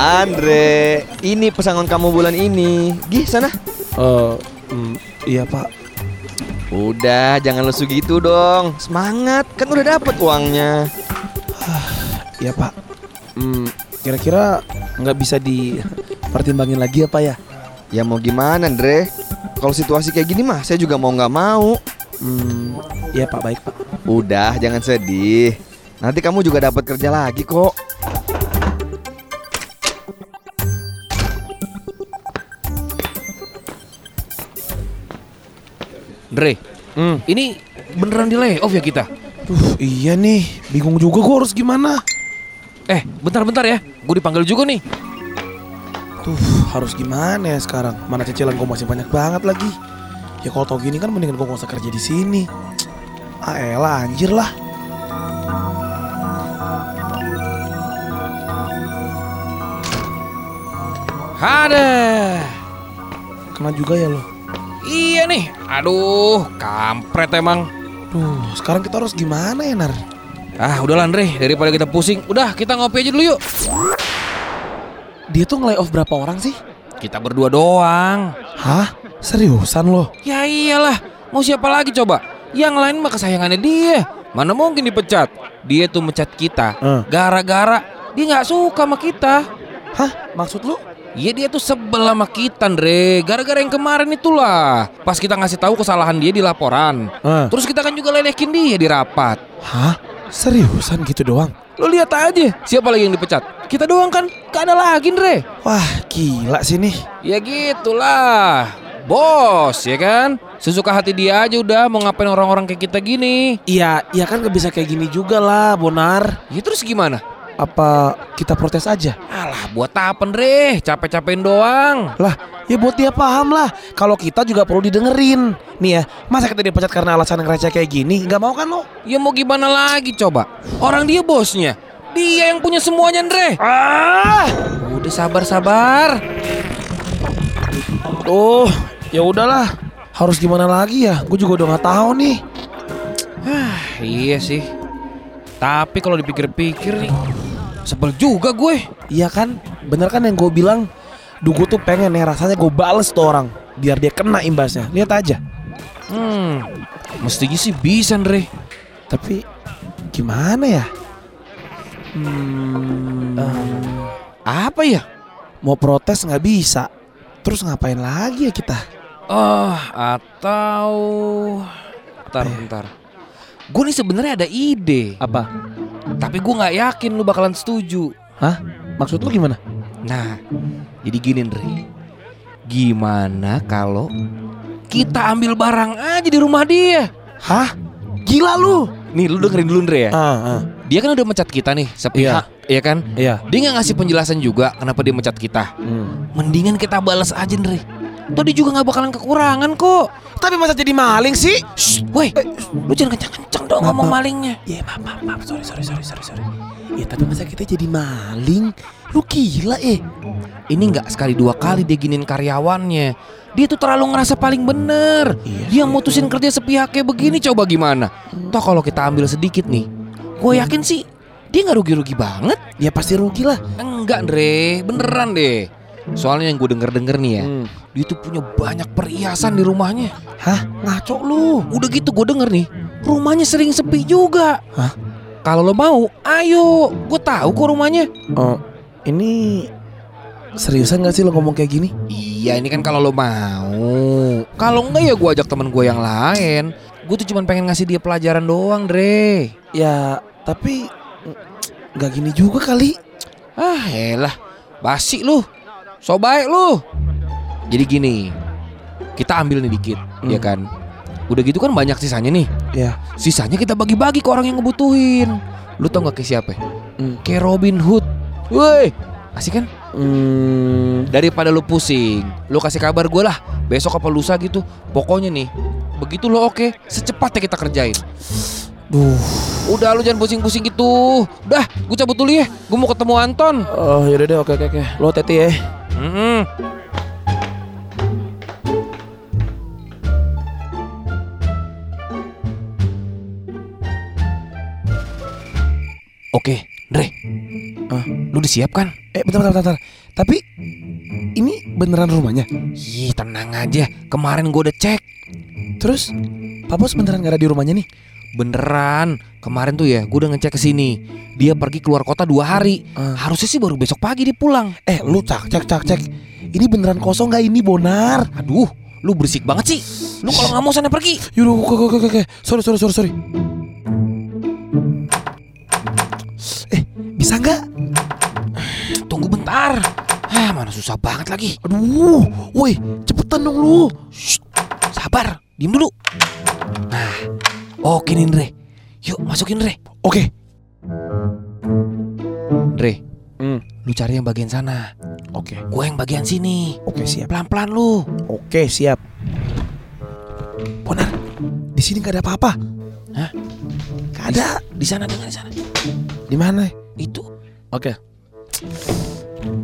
Andre, ini pesangon kamu bulan ini. Gih, sana. Eh, mm, iya pak. Udah, jangan lesu gitu dong. Semangat, kan udah dapet uangnya. Iya pak. Hmm, kira-kira nggak bisa dipertimbangin lagi apa ya? Ya mau gimana, Andre? Kalau situasi kayak gini mah, saya juga mau nggak mau. Hmm, iya pak baik pak. Udah, jangan sedih. Nanti kamu juga dapat kerja lagi kok. Dre, Hmm. ini beneran di layoff ya kita? Duh, iya nih, bingung juga gue harus gimana. Eh, bentar-bentar ya, gue dipanggil juga nih. Tuh, harus gimana ya sekarang? Mana cicilan gue masih banyak banget lagi. Ya kalau tau gini kan mendingan gue gak usah kerja di sini. Ah elah, anjir lah. Ada. Kena juga ya lo. Iya nih, aduh, kampret emang. Duh, sekarang kita harus gimana ya Nar? Ah, udah Andre, daripada kita pusing, udah kita ngopi aja dulu yuk. Dia tuh nge off berapa orang sih? Kita berdua doang. Hah? Seriusan lo? Ya iyalah, mau siapa lagi coba? Yang lain mah kesayangannya dia. Mana mungkin dipecat? Dia tuh mecat kita Eh. gara-gara dia nggak suka sama kita. Hah? Maksud lu? Iya dia tuh sebel sama kita Andre. Gara-gara yang kemarin itulah. Pas kita ngasih tahu kesalahan dia di laporan. Eh. Terus kita kan juga ledekin dia di rapat. Hah? Seriusan gitu doang? Lo lihat aja. Siapa lagi yang dipecat? Kita doang kan? Gak ada lagi Andre. Wah, gila sih nih. Ya gitulah. Bos ya kan? Sesuka hati dia aja udah Mau ngapain orang-orang kayak kita gini. Iya, iya kan gak bisa kayak gini juga lah, Bonar. Ya terus gimana Apa kita protes aja? Alah buat apa Andre Capek-capekin doang Lah, ya buat dia paham lah. Kalau kita juga perlu didengerin. Nih ya, masa kita dipecat karena alasan yang receh kayak gini? Gak mau kan lo? Ya mau gimana lagi coba Orang dia bosnya Dia yang punya semuanya Andre Ah! Udah sabar-sabar. Oh, ya udahlah. Harus gimana lagi ya? Gue juga udah nggak tahu nih. Iya sih. Tapi kalau dipikir-pikir nih, sebel juga gue. Iya kan? Bener kan yang gue bilang? Duh gue tuh pengen nih rasanya gue bales tuh orang biar dia kena imbasnya. Lihat aja. Hmm, mestinya sih bisa, Andre. Tapi gimana ya? Hmm, Apa ya? mau protes nggak bisa. Terus ngapain lagi ya kita? Oh, atau Bentar, bentar. Gue nih sebenarnya ada ide, Apa? Tapi gue nggak yakin lu bakalan setuju. Hah? Maksud lu gimana? Nah, jadi gini, Andre. Gimana kalau kita ambil barang aja di rumah dia? Hah? Gila lu? Nih, lu dengerin dulu, Andre ya. Ah, ah. Dia kan udah mecat kita nih, sepihak, ya kan? Iya. Dia nggak ngasih penjelasan juga kenapa dia mecat kita. Hmm. Mendingan kita balas aja Andre. Toh dia juga nggak bakalan kekurangan kok. Tapi masa jadi maling sih? Shh, woi, lu jangan kencang-kencang dong Maaf, ngomong maaf. malingnya. Ya maaf, maaf, maaf. Sorry, sorry, sorry, sorry, sorry. Ya tapi masa kita jadi maling? Lu gila eh. Ini nggak sekali dua kali dia giniin karyawannya. Dia tuh terlalu ngerasa paling bener. Iya Dia mutusin kerja sepihak kayak begini coba gimana? Toh kalau kita ambil sedikit nih, gue yakin sih dia nggak rugi-rugi banget. Ya pasti rugi lah. Enggak, Andre, beneran deh. Soalnya yang gue denger-denger nih ya, Hmm. dia tuh punya banyak perhiasan di rumahnya. Hah? Ngaco lu. Udah gitu gue denger nih, rumahnya sering sepi juga. Hah? Kalau lo mau, ayo. Gue tahu kok rumahnya. Oh, ini seriusan gak sih lo ngomong kayak gini? Iya, ini kan kalau lo mau. Kalau enggak ya gue ajak teman gue yang lain. Gue tuh cuma pengen ngasih dia pelajaran doang, Dre. Ya, tapi nggak gini juga kali. Ah, elah. Basi lu. So baik lu. Jadi gini, kita ambil nih dikit, Hmm. ya kan? Udah gitu kan banyak sisanya nih. Ya. Sisanya kita bagi-bagi ke orang yang ngebutuhin. Lu tau gak kayak siapa? Hmm. Kayak Robin Hood. Woi, asik kan? Hmm, Daripada lu pusing, lu kasih kabar gue lah. Besok apa lusa gitu. Pokoknya nih, begitu lo oke, secepatnya kita kerjain. duh. Udah lu jangan pusing-pusing gitu. Udah, gue cabut dulu ya. Gue mau ketemu Anton. Oh, yaudah deh, oke oke oke. Lo teti ya. Mm-mm. Oke, Dre. Ah. Lu disiap kan? Eh bentar bentar bentar. Tapi ini beneran rumahnya. Ih tenang aja, kemarin gue udah cek Terus Pak Bos beneran gak ada di rumahnya nih? Beneran, kemarin tuh ya gue udah ngecek ke sini. Dia pergi keluar kota dua hari. Ah. Harusnya sih baru besok pagi dia pulang. Eh lu cak cek cak cek. Ini beneran kosong gak ini Bonar? Aduh, lu berisik banget sih. Lu kalau nggak mau sana pergi. Yaudah oke oke oke. Sorry sorry sorry sorry. Bisa nggak? Tunggu bentar. Ah, mana susah banget lagi. Aduh, woi cepetan dong lu. Shh, sabar, diem dulu. Nah, oke nih Ndre. Yuk masukin Ndre. Oke. Ndre, Hmm. lu cari yang bagian sana. Oke. Gue yang bagian sini. Oke siap. Pelan-pelan lu. Oke siap. Bonar, di sini gak ada apa-apa. Hah? Gak ada. Di sana di sana. Di mana? Itu. Oke.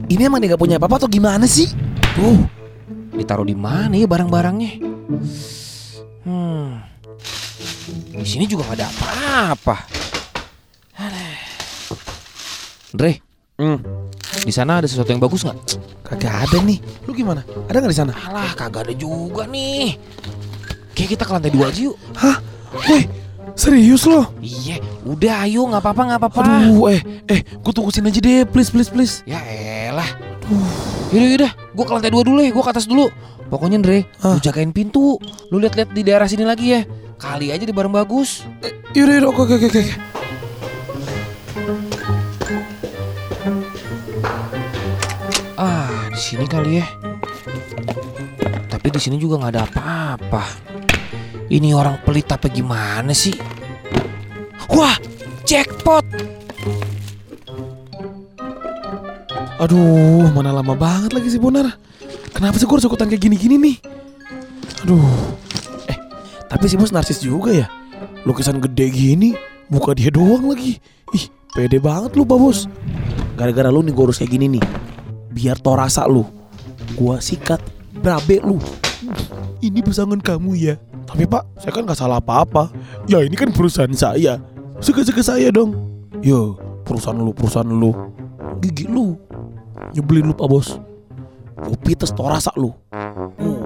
Ini emang dia gak punya apa-apa atau gimana sih? Tuh, ditaruh di mana ya barang-barangnya? Hmm. Di sini juga nggak ada apa-apa. Aduh. Dre, Hmm. di sana ada sesuatu yang bagus nggak? Kagak ada nih. Lu gimana? Ada nggak di sana? Alah, kagak ada juga nih. Kayak kita ke lantai dua aja yuk. Hah? Woi, serius loh? Iya, udah ayo nggak apa-apa nggak apa-apa. Aduh, eh, eh, gue tunggu sini aja deh, please, please, please. Ya elah. Yaudah yaudah, gue ke lantai dua dulu ya, gue ke atas dulu. Pokoknya Dre, Hah? lu jagain pintu. Lu lihat-lihat di daerah sini lagi ya. Kali aja di barang bagus. Yaudah, yaudah, oke, oke, oke, oke. Ah, di sini kali ya. Tapi di sini juga nggak ada apa-apa. Ini orang pelit apa gimana sih? Wah, jackpot! Aduh, mana lama banget lagi sih Bonar. Kenapa sih gue harus ikutan kayak gini-gini nih? Aduh. Eh, tapi si bos narsis juga ya. Lukisan gede gini, muka dia doang lagi. Ih, pede banget lu, Pak Bos. Gara-gara lu nih gue harus kayak gini nih. Biar tau rasa lu. Gua sikat, brabe lu. Ini pesangon kamu ya. Tapi pak, saya kan gak salah apa-apa. Ya ini kan perusahaan saya. Suka-suka saya dong. Yo, perusahaan lu, perusahaan lu. Gigi lu. Nyebelin lu pak bos Kopi tes tau rasa lu Hmm.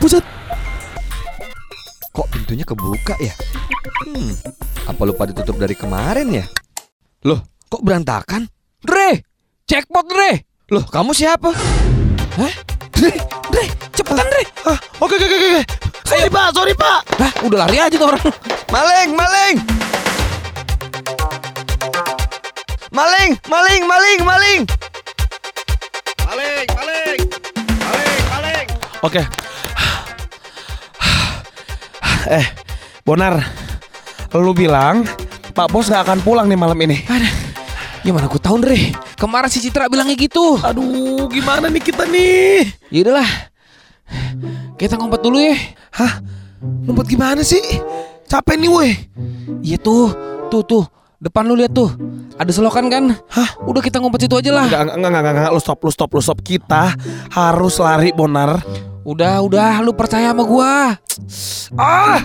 Buset Kok pintunya kebuka ya? Hmm, apa lupa ditutup dari kemarin ya? Loh, kok berantakan? Dre, jackpot Dre! Loh, kamu siapa? Hah? Dre, Dre, cepetan Dre! ah, Oke oke oke oke Sorry pak sorry pak Lah, udah lari aja tuh orang. Maling, maling! Maling, maling, maling, maling! Maling, maling! Maling, maling! Oke Eh Bonar Lu bilang Pak Bos gak akan pulang nih malam ini Ya mana gue tahu Dre. Kemarin si Citra bilangnya gitu. Aduh gimana nih kita nih Ya udahlah. Kita ngumpet dulu ya. Hah? Ngumpet gimana sih? Capek nih weh Iya tuh, tuh tuh. Depan lu lihat tuh. Ada selokan kan? Hah? Udah kita ngumpet situ aja lah. Enggak, enggak, enggak, enggak, enggak, lu stop, lu stop, lu stop Kita harus lari Bonar Udah, udah, lu percaya sama gua. Ah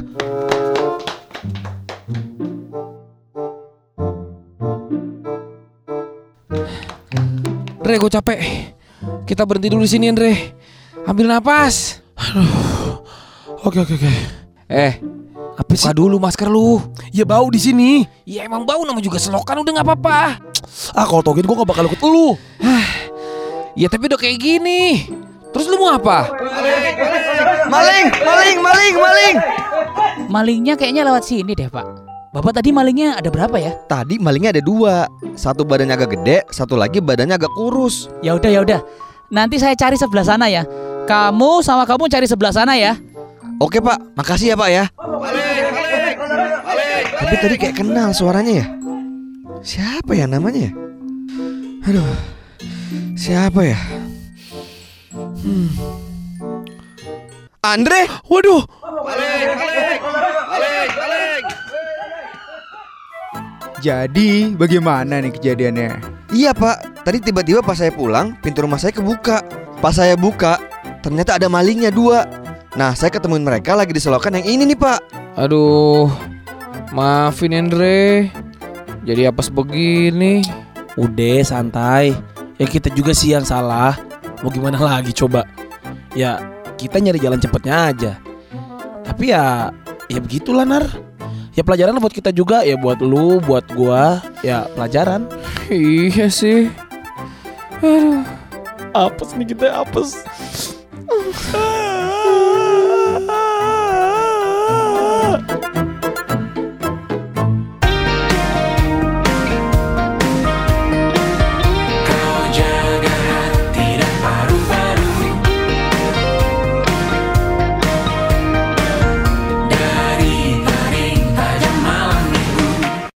Dre, gue capek. Kita berhenti dulu di sini, Andre. Ambil napas. Oke, oke, oke Eh, Apa sih? buka dulu masker lu. Ya bau di sini Ya emang bau nama juga selokan udah nggak apa-apa. Ah kalau tau gini gue gak bakal ikut lu Ya tapi udah kayak gini. Terus lu mau apa? Maling, maling, maling, maling! Malingnya kayaknya lewat sini deh pak Bapak tadi malingnya ada berapa ya? Tadi malingnya ada dua. Satu badannya agak gede, satu lagi badannya agak kurus. Ya udah ya udah. Nanti saya cari sebelah sana ya. Kamu sama kamu cari sebelah sana ya. Oke pak, makasih ya pak ya. Tapi tadi kayak kenal suaranya ya. Siapa ya namanya ya? Aduh. Siapa ya? Hmm. Andre? Waduh Jadi bagaimana nih kejadiannya? Iya pak, tadi tiba-tiba pas saya pulang pintu rumah saya kebuka Pas saya buka, ternyata ada malingnya dua Nah saya ketemuin mereka lagi di selokan yang ini nih pak Aduh, maafin Andre. Jadi apes begini. Udah santai. Ya kita juga sih yang salah. Mau gimana lagi coba? Ya kita nyari jalan cepetnya aja. Tapi ya ya begitulah Nar. Ya pelajaran buat kita juga ya buat lu, buat gua, ya pelajaran. Iya sih. Apes nih kita apes.